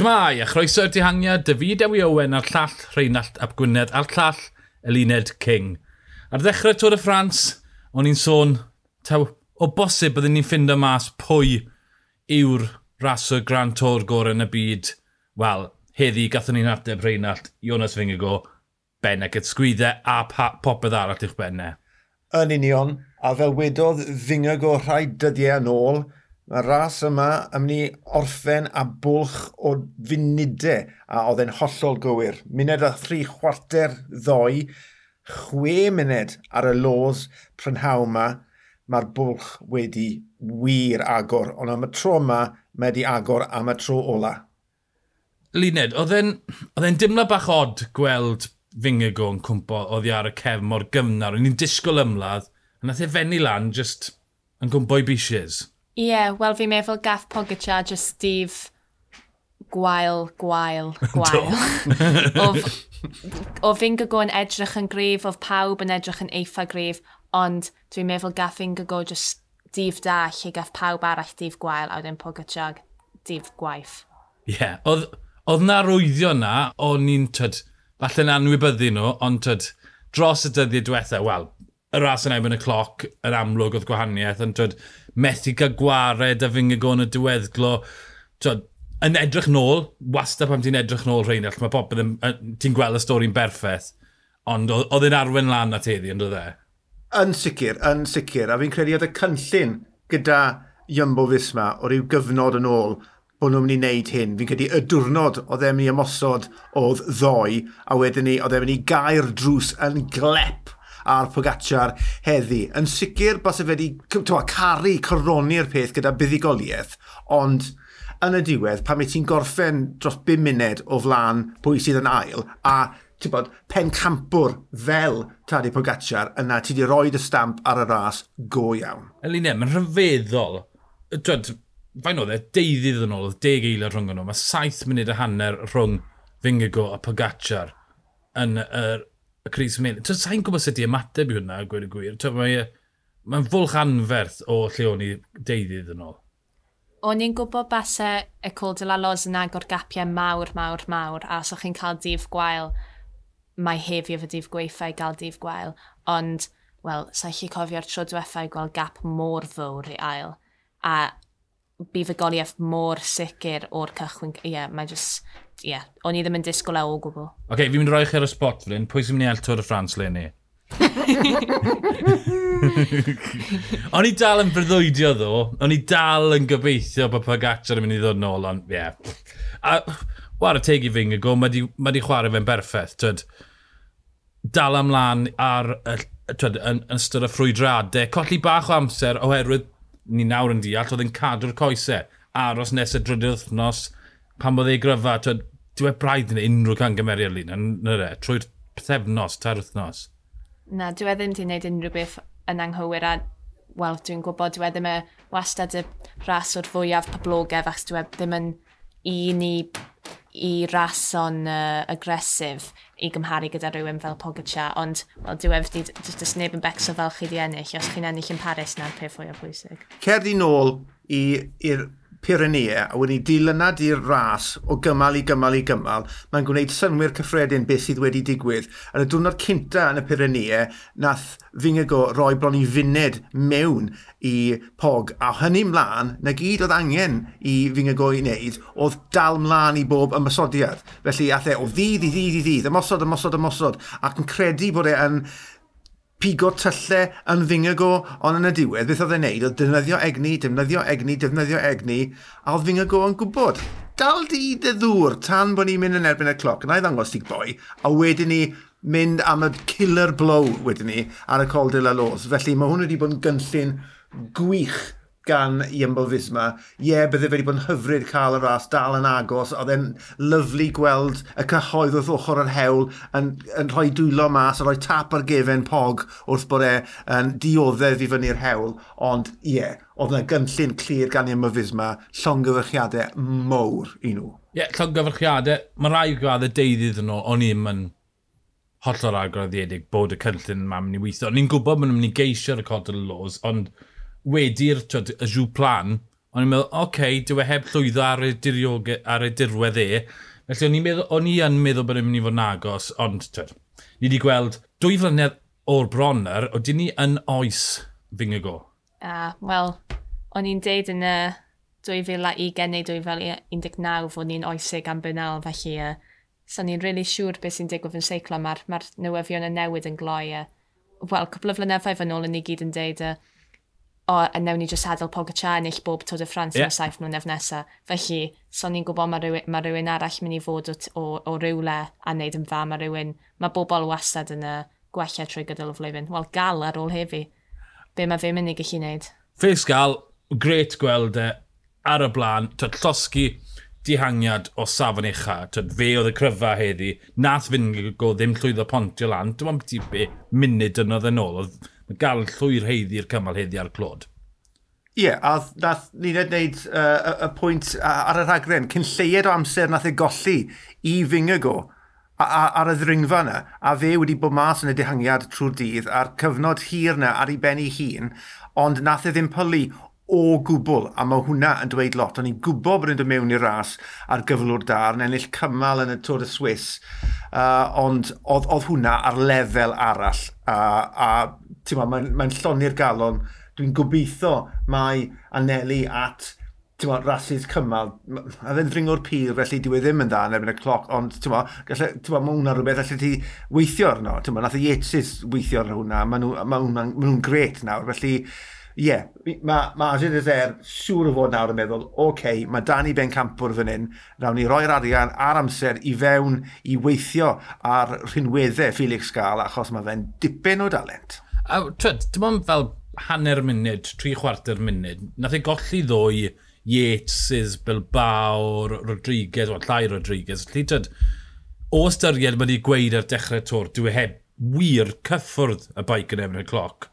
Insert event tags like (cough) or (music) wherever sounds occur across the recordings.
Tymai, a chroeso'r dihangiad, David Ewi Owen a'r llall Rheinald Ap Gwynedd a'r llall Elined King. Ar ddechrau Tôr y Ffrans, o'n i'n sôn, taw, o bosib byddwn ni'n ffindo mas pwy yw'r raso Grand Tour gorau yn y byd. Wel, heddi gathon ni'n ateb Rheinald, Jonas Fingago, Ben ac ysgwyddau a popeth arall i'ch benne. Yn union, a fel wedodd Fingago rhai dyddiau yn ôl, Mae'r ras yma yn mynd i orffen a bwlch o funudau a oedd e'n hollol gywir. Muned a thri chwarter ddoi, chwe muned ar y los prynhaw yma, mae'r bwlch wedi wir agor. Ond am y tro yma, mae wedi agor am y tro ola. Luned, oedd e'n dimlo bach od gweld Fingago yn cwmpo oddi ar y cefn mor gyfnar. O'n i'n disgwyl ymladd, a nath e fenni lan just yn cwmpo i bishes. Ie, yeah, wel fi'n meddwl gath Pogacar just Steve gwael, gwael, (laughs) gwael. o fi'n gygo yn edrych yn grif, o pawb yn edrych yn eitha grif, ond dwi'n meddwl gath fi'n gygo just dif da lle gath pawb arall dif gwael, a wedyn Pogacar dif gwaith. Ie, yeah. oedd, oedd na rwyddio na, o'n ni'n, tyd, falle na anwybyddu nhw, ond tyd, dros y dyddiau diwethaf, wel, y ras yn ebyn y cloc, yr amlwg oedd gwahaniaeth, ond tyd, methu cael gwared a fyng y yn y diweddglo. Yn edrych nôl, wastad pam ti'n edrych nôl rheinald, mae popeth ti'n gweld y stori'n berffaith. Ond oedd e'n arwen lan at heddi, ond oedd e? Yn sicr, yn sicr. A fi'n credu oedd y cynllun gyda Jumbo Fisma o ryw gyfnod yn ôl bod nhw'n mynd i wneud hyn. Fi'n credu y diwrnod oedd e'n mynd i ymosod oedd ddoi, a wedyn ni oedd e'n mynd i gair drws yn glep a'r Pogacar heddi. Yn sicr bos y wedi caru, coroni'r peth gyda buddigoliaeth, ond yn y diwedd, pan mae ti'n gorffen dros 5 munud o flaen pwy sydd yn ail, a ti'n bod, pen campwr fel Tadi Pogacar yna ti wedi rhoi y stamp ar y ras go iawn. Eline, mae'n rhyfeddol. Dwed, fain oedd e, deuddydd yn ôl, oedd deg eilad rhwng nhw. Mae saith munud y hanner rhwng Fingigo a Pogacar yn yr y Chris Mill. Sa'n gwybod sut i ymateb i hwnna, gweud y gwir. Mae'n mae fwlch anferth o lle o'n i deuddydd yn ôl. O'n i'n gwybod basa y Col de la Loz yn agor gapiau mawr, mawr, mawr, a os o'ch chi'n cael dif gwael, mae hefio fy dif gweithau gael dif gwael, ond, wel, sa'i chi cofio'r tro diwethaf i gweld gap mor fawr i ail. A bifigoliaeth mor sicr o'r cychwyn. Ie, yeah, mae just... Ie, yeah, o'n i ddim yn disgwyl e o gwbl. Oce, okay, fi'n mynd i roi chi ar y spot flyn. Pwy sy'n mynd i El Tôr y Ffrans le ni? (laughs) o'n i dal yn bryddoedio ddo. O'n i dal yn gobeithio bod Pagacar yn mynd i ddod nôl, ond ie. Yeah. A war y teg tegu fi'n gygo, mae di, ma di chwarae fe'n berffaith. Twyd, dal amlan ar, twyd, yn, yn ystod y ffrwydradau. Colli bach o amser oherwydd ni nawr yn deall, oedd yn cadw'r coesau. Aros nes y drydydd wythnos, pan bod ei gryfa, Dwi e braidd yn unrhyw camgymeriad lun, yn yr e, trwy'r pethefnos, tair wythnos. Na, dwi e ddim wedi gwneud unrhyw beth yn anghywir a wel, dwi'n gwybod dwi e ddim e wastad y ras o'r fwyaf poblogaidd achos dwi e ddim yn un i i rason uh, agresif i gymharu gyda rhywun fel Pogacar, ond well, dwi wedi di, dys neb yn becso fel chi di ennill, os chi'n ennill yn Paris na'r peth fwyaf o bwysig. Cerdi nôl i'r Pyrenea a wedi dilynad i'r ras o gymal i gymal i gymal, mae'n gwneud synwyr cyffredin beth sydd wedi digwydd. Yn y diwrnod cynta yn y Pyrenea, nath Fingago roi bron i funed mewn i Pog, a hynny mlaen, na gyd oedd angen i Fingago i wneud, oedd dal mlaen i bob ymysodiad. Felly athau e o ddydd i ddydd i ddydd, ymosod, ymosod, ymosod, ac yn credu bod e yn pigo tylle yn fyngygo, ond yn y diwedd, beth oedd e'n neud, oedd defnyddio egni, defnyddio egni, defnyddio egni, a oedd fyngygo yn gwybod. Dal di dy ddŵr tan bod ni'n mynd yn erbyn y cloc, na i ddangos ti'n boi, a wedyn ni mynd am y killer blow wedyn ni ar y col de la los. Felly mae hwn wedi bod yn gynllun gwych gan Iambo Fisma. Ie, yeah, bydde wedi bod yn hyfryd cael y ras dal yn agos. Oedd e'n lyflu gweld y cyhoedd wrth ochr yr hewl yn, yn rhoi dwylo mas a rhoi tap ar gefen pog wrth bod e'n yn dioddedd i fyny'r hewl. Ond ie, yeah, oedd yna gynllun clir gan Iambo Fisma, llongyfyrchiadau mowr i nhw. Ie, yeah, llongyfyrchiadau. Mae rai y deuddydd yn ôl, o'n i'n mynd hollol agroddedig bod y cynllun yma'n mynd i weithio. O'n i'n gwybod bod nhw'n mynd i geisio record y laws, ond wedi'r y jw plan, o'n i'n meddwl, oce, okay, dyw e heb llwyddo ar y, diriog, ar y dirwedd e. Felly o'n i'n meddwl, o'n i yn meddwl bod e'n mynd i fod yn agos, ond twyd, ni wedi gweld dwy flynedd o'r Bronner, o dyn ni yn oes fyng y go. A, wel, o'n i'n deud yn y 2020 neu 2019 fod ni'n oesig am bynal, felly uh, so ni'n really siŵr beth sy'n digwydd yn seiclo, mae'r ma, r, ma r newyddion y newid yn gloi. Uh, Wel, cwbl o flynyddoedd yn ôl yn ni gyd yn deud, uh, o, a newn ni jyst adael Pogacar ennill bob Tôr de France yeah. yn y saith mlynedd nesaf. Felly, so ni'n gwybod mae rhywun, ma rhywun arall mynd i fod o, o, o rywle a wneud yn fa. Mae rhywun, mae bobl wastad yn y gwella trwy gydol y flwyddyn. Wel, gal ar ôl hefi. Be mae fe mynd i gallu wneud? Fes gal, gret gweld e ar y blaen, tyd llosgu dihangiad o safon ucha, tyd fe oedd y cryfa heddi, nath fynd go ddim llwyddo pontio lan, dim ond beth i be, munud yn oedd yn ôl, oedd gael llwy'r heiddi'r cymal heddi ar clod. Ie, yeah, a nath ni'n edrych uh, y, y pwynt ar y rhagren, cyn lleied o amser nath e golli i Fingago ar y ddringfa yna, a fe wedi bod mas yn y dehangiad trwy'r dydd a'r cyfnod hir yna ar ei ben ei hun, ond nath e ddim pylu o gwbl, a mae hwnna yn dweud lot. O'n i'n gwybod bod yn dod mewn i'r ras ar gyflwr dar yn ennill cymal yn y Tôr y Swiss, uh, ond oedd, oedd hwnna ar lefel arall, uh, a mae'n mae, n, llonni'r galon. Dwi'n gobeithio mae anelu at ma, rhasys cymal. A dde'n ddringo'r pyr, felly dwi e ddim yn dda yn erbyn y cloc, ond ma, gallai, ma, mae hwnna rhywbeth allai ti weithio arno. Ma, nath y Yates weithio ar hwnna, mae nhw'n ma nhw, ma nhw gret nawr. Felly, ie, yeah, mae ma Azid Ezer siŵr o fod nawr yn meddwl, oce, okay, mae Dani Ben Campwr fan hyn, rawn ni roi'r arian a'r amser i fewn i weithio ar rhinweddau Felix Gael, achos mae fe'n dipyn o dalent. A twyd, dim ond fel hanner munud, tri chwarter munud, nath ei golli ddwy Yates, Bilbao, Rodriguez, wel, llai Rodriguez. Lly, twyd, o ystyried mae wedi gweud ar dechrau tor, dwi e heb wir cyffwrdd y baic yn efo'r cloc.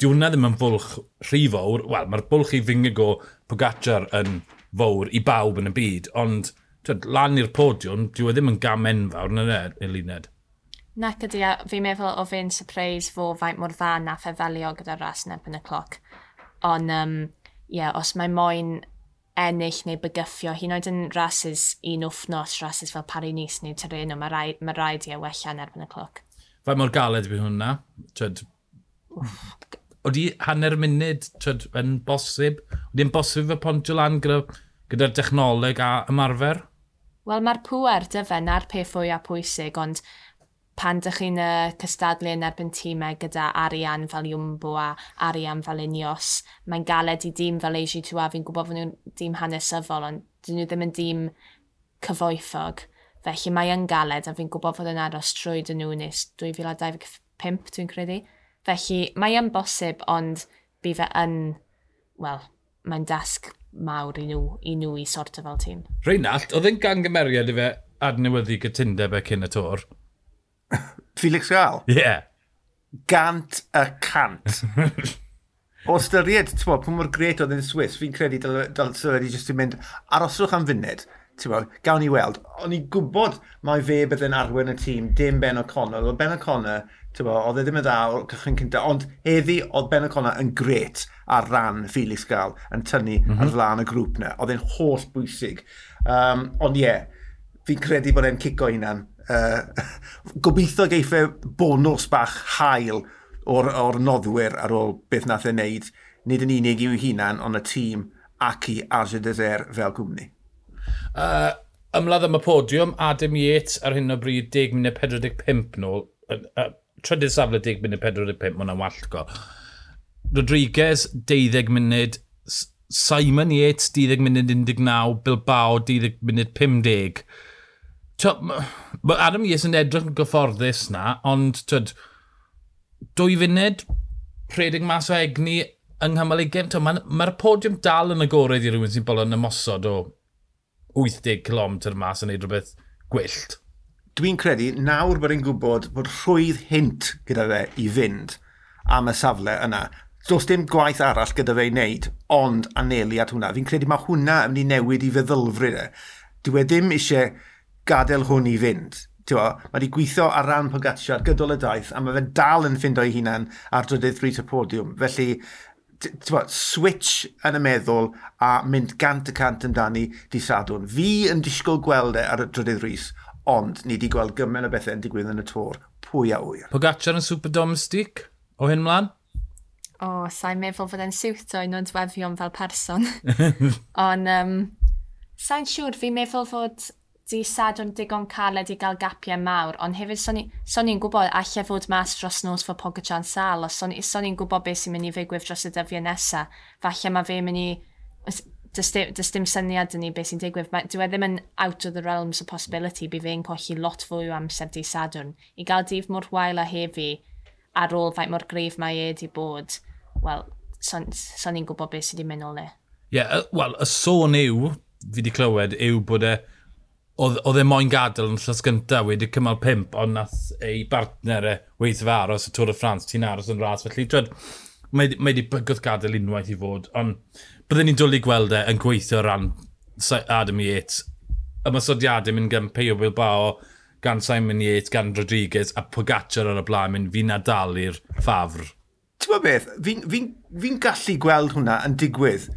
Dwi hwnna ddim yn fwlch rhy fawr. Wel, mae'r bwlch i Fingago Pogacar yn fawr i bawb yn y byd, ond twyd, lan i'r podiwm, dwi e ddim yn gam enfawr yn yr eluned. Nac ydy, e, fi'n meddwl o fi'n surprise fo faint mor dda na fefelio gyda'r ras neb yn y cloc. Ond, um, yeah, os mae moyn ennill neu bygyffio, hyn oed yn rhasys un wthnos, rases fel pari nis neu Tereno, mae rhaid, ma rhaid i a wella yn erbyn y cloc. Fe mor galed bydd hwnna? Twyd, oeddi hanner munud twyd, yn bosib? Oeddi'n bosib fe pontio lan gyda'r gyda dechnoleg a ymarfer? Wel, mae'r pŵer dyfen na'r peth fwy a pwysig, ond pan dych chi'n uh, cystadlu yn erbyn tîmau gyda arian fel Iwmbo a arian fel Unios, mae'n galed i dîm fel Eisi Twa, fi'n gwybod fod nhw'n dîm hanesyddol, ond dyn nhw ddim yn dîm cyfoethog. Felly mae yn galed a fi'n gwybod fod yn aros trwy dyn nhw nes 2025 dwi'n credu. Felly mae yn bosib ond bu fe yn, wel, mae'n dasg mawr i nhw i, nhw i sorto fel tîm. Reinald, oedd e'n gangymeriad i fe adnewyddu gytundeb e cyn y tor? (laughs) Felix Gael? Ie. Yeah. Gant y cant. (laughs) o styried, ti'n bod, pwy mor gret oedd yn Swiss, fi'n credu dylse wedi jyst i mynd aroswch am funud. Ti'n bod, gawn ni weld. O'n i gwybod mae fe bydde'n arwen y tîm, dim Ben O'Connor. Oedd Ben O'Connor, ti'n bod, oedd e ddim yn dda o'r cychwyn cynta, ond heddi oedd Ben O'Connor yn gret ar ran Felix Gael yn tynnu mm -hmm. ar flan y grŵp na. Oedd e'n holl bwysig. Um, ond ie, yeah, fi'n credu bod e'n cico hunan uh, (laughs) gobeithio geiffau bonus bach hael o'r, or noddwyr ar ôl beth nath ei wneud, nid yn unig i'w hunan, ond y tîm ac i Arge Deser fel cwmni. Uh, ymladd am y podiwm, Adam Yates ar hyn o bryd 10 munud 45 nôl, uh, trydydd safle 10 munud 45, mae'n hwnna'n wallgo. Rodriguez, 12 munud, Simon Yates, 12 munud 19, Bilbao, 12 munud 50. Mae Adam Ies yn edrych yn gyfforddus na, ond tyd, dwy funed, rhedeg mas o egni yng nghymal ei gem. Mae'r ma podiwm dal yn agored i rhywun sy'n bolon ymosod o 80 km mas yn neud rhywbeth gwyllt. Dwi'n credu nawr bod e'n gwybod bod rhwydd hint gyda fe i fynd am y safle yna. Does dim gwaith arall gyda fe i wneud, ond anelu at hwnna. Fi'n credu mae hwnna yn mynd i newid i feddylfryd e. Dwi e ddim eisiau gadael hwn i fynd. Tewa, mae wedi gweithio ar ran Pogacar gydol y daith a mae fe dal yn ffindo ei hunan ar drydydd bryd y podiwm. Felly, tewa, switch yn y meddwl a mynd gant y cant amdani di sadwn. Fi yn disgwyl gweld e ar y drydydd rhys, ond ni wedi gweld gymaint o bethau yn digwydd yn y tor. Pwy a wyr. Pogacar yn super domestic o hyn mlaen? O, oh, sa'n meddwl fod e'n siwto i nhw'n dweddion fel person. (laughs) ond, um, sa'n siŵr, fi'n meddwl fod di sadwn digon caled i gael gapiau mawr, ond hefyd son i'n gwybod allai fod mas dros nos fo Pogachan sal, os son, son i'n gwybod beth sy'n mynd i ddigwydd dros y dyddiau nesaf, falle mae fe mynd i... Does dim, syniad yn ni beth sy'n digwydd. Dwi e ddim yn out of the realms of possibility bydd fe'n colli lot fwy o amser di sadwn. I gael dif mor wael a hefi ar ôl faint mor grif mae e di bod, wel, son, son i'n gwybod beth sy'n mynd o le. Ie, yeah, wel, y sôn yw, fi wedi clywed, yw bod e... Uh oedd e moyn gadael yn llys gyntaf wedi cymal pimp, ond nath ei bartner e weithio fe aros y Tôr y Ffrans, ti'n aros yn ras. Felly, dwed, mae wedi bygwth gadael unwaith i fod, ond byddwn ni'n dwlu gweld e yn gweithio ran Adam Yates. Y masodiadau mynd gan Peo Bilbao, gan Simon Yates, gan Rodriguez a Pogacar ar y blaen, mynd fi'n adalu'r ffafr. Ti'n beth, fi'n fi, fi, gallu gweld hwnna yn digwydd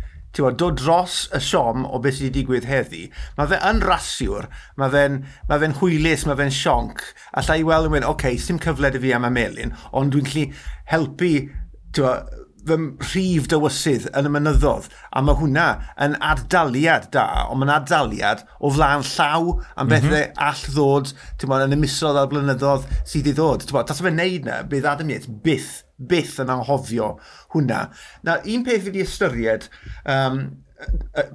bod, dod dros y siom o beth sydd wedi digwydd heddi, mae fe yn rasiwr, mae fe'n ma fe hwylus, mae fe'n sionc, a llai i weld yn mynd, oce, okay, sy'n cyfled i fi am y melin, ond dwi'n gallu helpu bod, fy rhif dywysydd yn y mynyddodd, a mae hwnna yn ardaliad da, ond mae'n ardaliad o flaen llaw am bethau mm -hmm. E all ddod, ti'n yn y misodd ar blynyddodd sydd i ddod. Ti'n tas fe'n neud na, bydd Adam Yates byth byth yn anghofio hwnna. Na, un peth wedi ystyried, um,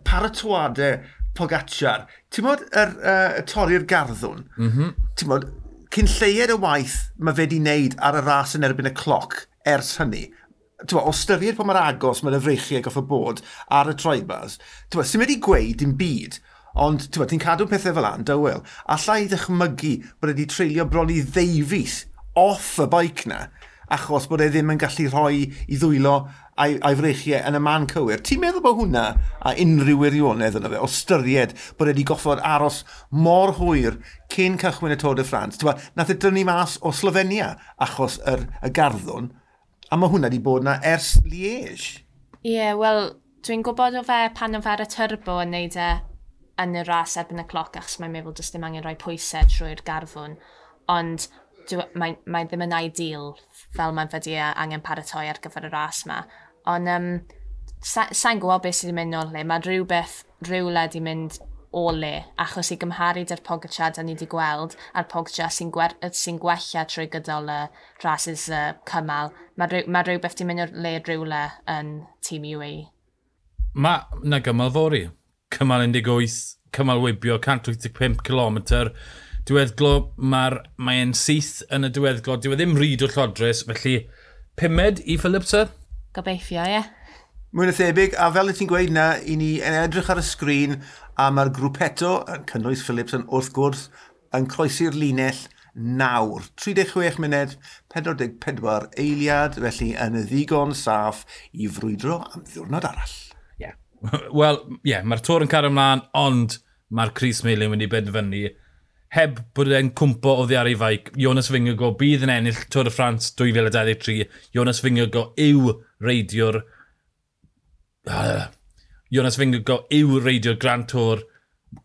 paratoadau Pogacar, ti'n modd er, uh, torri'r garddwn, mm -hmm. ti'n modd, cyn lleied y waith mae fe wedi wneud ar y ras yn erbyn y cloc ers hynny, Tewa, o styried pa mae'r agos mae'n yfreichiau goff y bod ar y troibas, sy'n wedi gweud dim byd, ond ti'n cadw pethau fel an, dywel, allai ddechmygu bod wedi treulio bron i ddeifis off y bike na, achos bod e ddim yn gallu rhoi i ddwylo a'i, ai freichiau yn y man cywir. Ti'n meddwl bod hwnna a unrhyw wirionedd yna fe, o styried bod wedi goffod aros mor hwyr cyn cychwyn y Tôr de France. Tewa, nath e dynnu mas o Slovenia achos yr, y garddwn, a mae hwnna wedi bod yna ers Liege. Ie, yeah, wel, dwi'n gwybod o fe pan o fe ar y turbo yn neud e yn y ras erbyn y cloc achos mae'n meddwl dys dim angen rhoi pwysau trwy'r garfwn. Ond mae, mae ddim yn ideal fel mae'n fyddi angen paratoi ar gyfer y ras yma. Ond um, sa'n sa gwybod beth sydd wedi mynd o'r le. Mae rhywbeth, rhywle wedi mynd o le, achos i gymharu dy'r Pogacar da ni wedi gweld a'r Pogacar sy'n sy gwella trwy gydol y rhasys uh, cymal, mae rhyw, ma rhywbeth di mynd o'r le rhywle yn tîm UAE. Mae na gymal fori. Cymal 18, cymal wybio 185 km, diweddglo, mae'r mae'n syth yn y diweddglo, diwedd e ddim ryd o llodres, felly pumed i Philipsa? Gobeithio, ie. Yeah. Mwy na thebyg, a fel y ti'n gweud na, i ni yn edrych ar y sgrin, a mae'r grwpeto, yn cynnwys Phillips yn wrth gwrs, yn croesi'r linell nawr. 36 munud, 44 eiliad, felly yn y ddigon saff i frwydro am ddiwrnod arall. Yeah. (laughs) Wel, ie, yeah, mae'r tor yn cario ymlaen, ond mae'r Cris Meilin wedi benderfynu heb bod e'n cwmpo o ddiar i faic, Jonas Fingergo bydd yn ennill Tôr y Ffrans 2023. Jonas Fingergo yw reidiwr... Uh, Jonas Fingergo yw reidiwr Grand Tôr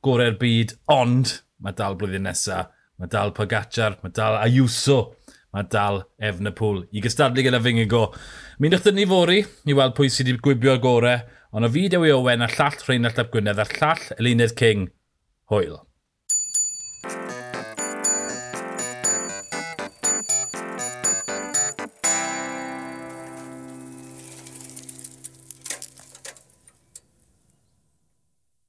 gorau'r byd, ond mae dal blwyddyn nesaf, mae dal Pogacar, mae dal Ayuso, mae dal Efn. I gystadlu gyda Fingergo. Mi'n wnaeth ni fori i weld pwy sydd wedi gwybio gorau, ond o fideo i Owen a llall Rheinald Ap Gwynedd a llall Eluned King. Hwyl.